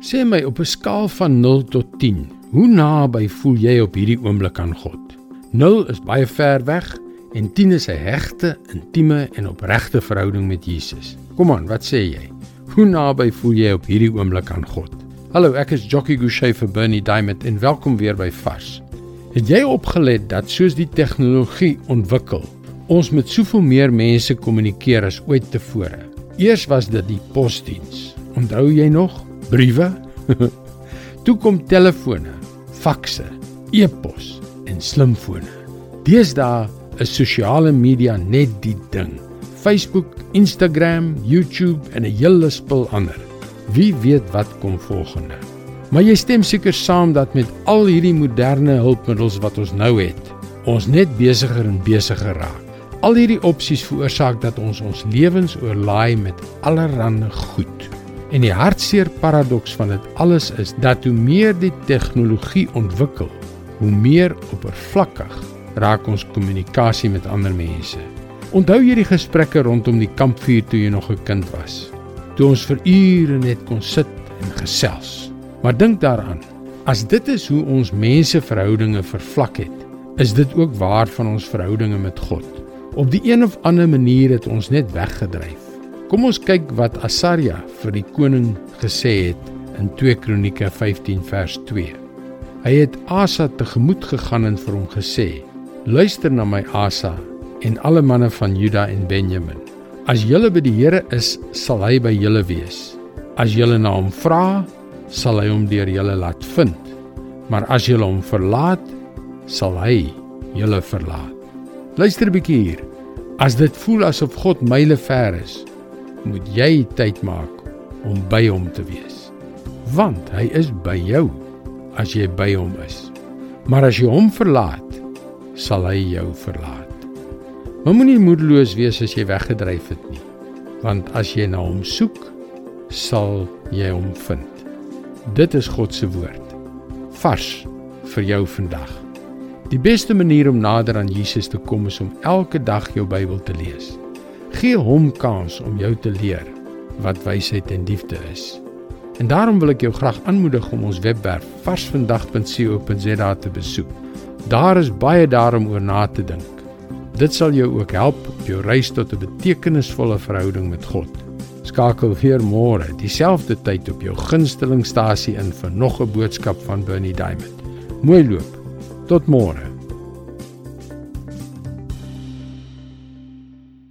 Sê my op 'n skaal van 0 tot 10, hoe naby voel jy op hierdie oomblik aan God? 0 is baie ver weg en 10 is 'n hegte, intieme en opregte verhouding met Jesus. Kom aan, wat sê jy? Hoe naby voel jy op hierdie oomblik aan God? Hallo, ek is Jockey Gouchee vir Bernie Diamond en welkom weer by Vars. Het jy opgelet dat soos die tegnologie ontwikkel, ons met soveel meer mense kommunikeer as ooit tevore? Eers was dit die posdiens. Onthou jy nog? Briewe? Toe kom telefone, fakse, e-pos en slimfone. Deesdae is sosiale media net die ding. Facebook, Instagram, YouTube en 'n hele spul ander. Wie weet wat kom volgende? Maar jy stem seker saam dat met al hierdie moderne hulpmiddels wat ons nou het, ons net besigger en besigger raak. Al hierdie opsies veroorsaak dat ons ons lewens oorlaai met allerlei goed. En die hartseer paradoks van dit alles is dat hoe meer die tegnologie ontwikkel, hoe meer oppervlakkig raak ons kommunikasie met ander mense. Onthou jy die gesprekke rondom die kampvuur toe jy nog 'n kind was? Toe ons vir ure net kon sit en gesels. Maar dink daaraan, as dit is hoe ons menseverhoudinge vervlak het, is dit ook waar van ons verhoudinge met God. Op die een of ander manier het ons net weggedryf. Kom ons kyk wat Asaria vir die koning gesê het in 2 Kronieke 15 vers 2. Hy het Asa tegemoet gegaan en vir hom gesê: "Luister na my Asa en alle manne van Juda en Benjamin. As julle by die Here is, sal hy by julle wees. As julle na hom vra, sal hy hom deur julle laat vind. Maar as julle hom verlaat, sal hy julle verlaat. Luister 'n bietjie hier. As dit voel asof God myle ver is, moet jy tyd maak om by hom te wees. Want hy is by jou as jy by hom is. Maar as jy hom verlaat, sal hy jou verlaat. Maar moenie moedeloos wees as jy weggedryf het nie. Want as jy na hom soek, sal jy hom vind. Dit is God se woord. Vars vir jou vandag. Die beste manier om nader aan Jesus te kom is om elke dag jou Bybel te lees. Gee hom kans om jou te leer wat wysheid en liefde is. En daarom wil ek jou graag aanmoedig om ons webwerf varsvandag.co.za te besoek. Daar is baie daarom oor na te dink. Dit sal jou ook help op jou reis tot 'n betekenisvolle verhouding met God. Skakel weer môre dieselfde tyd op jou gunstelingstasie in vir nog 'n boodskap van Bernie Diamond. Mooi loop. Tot môre.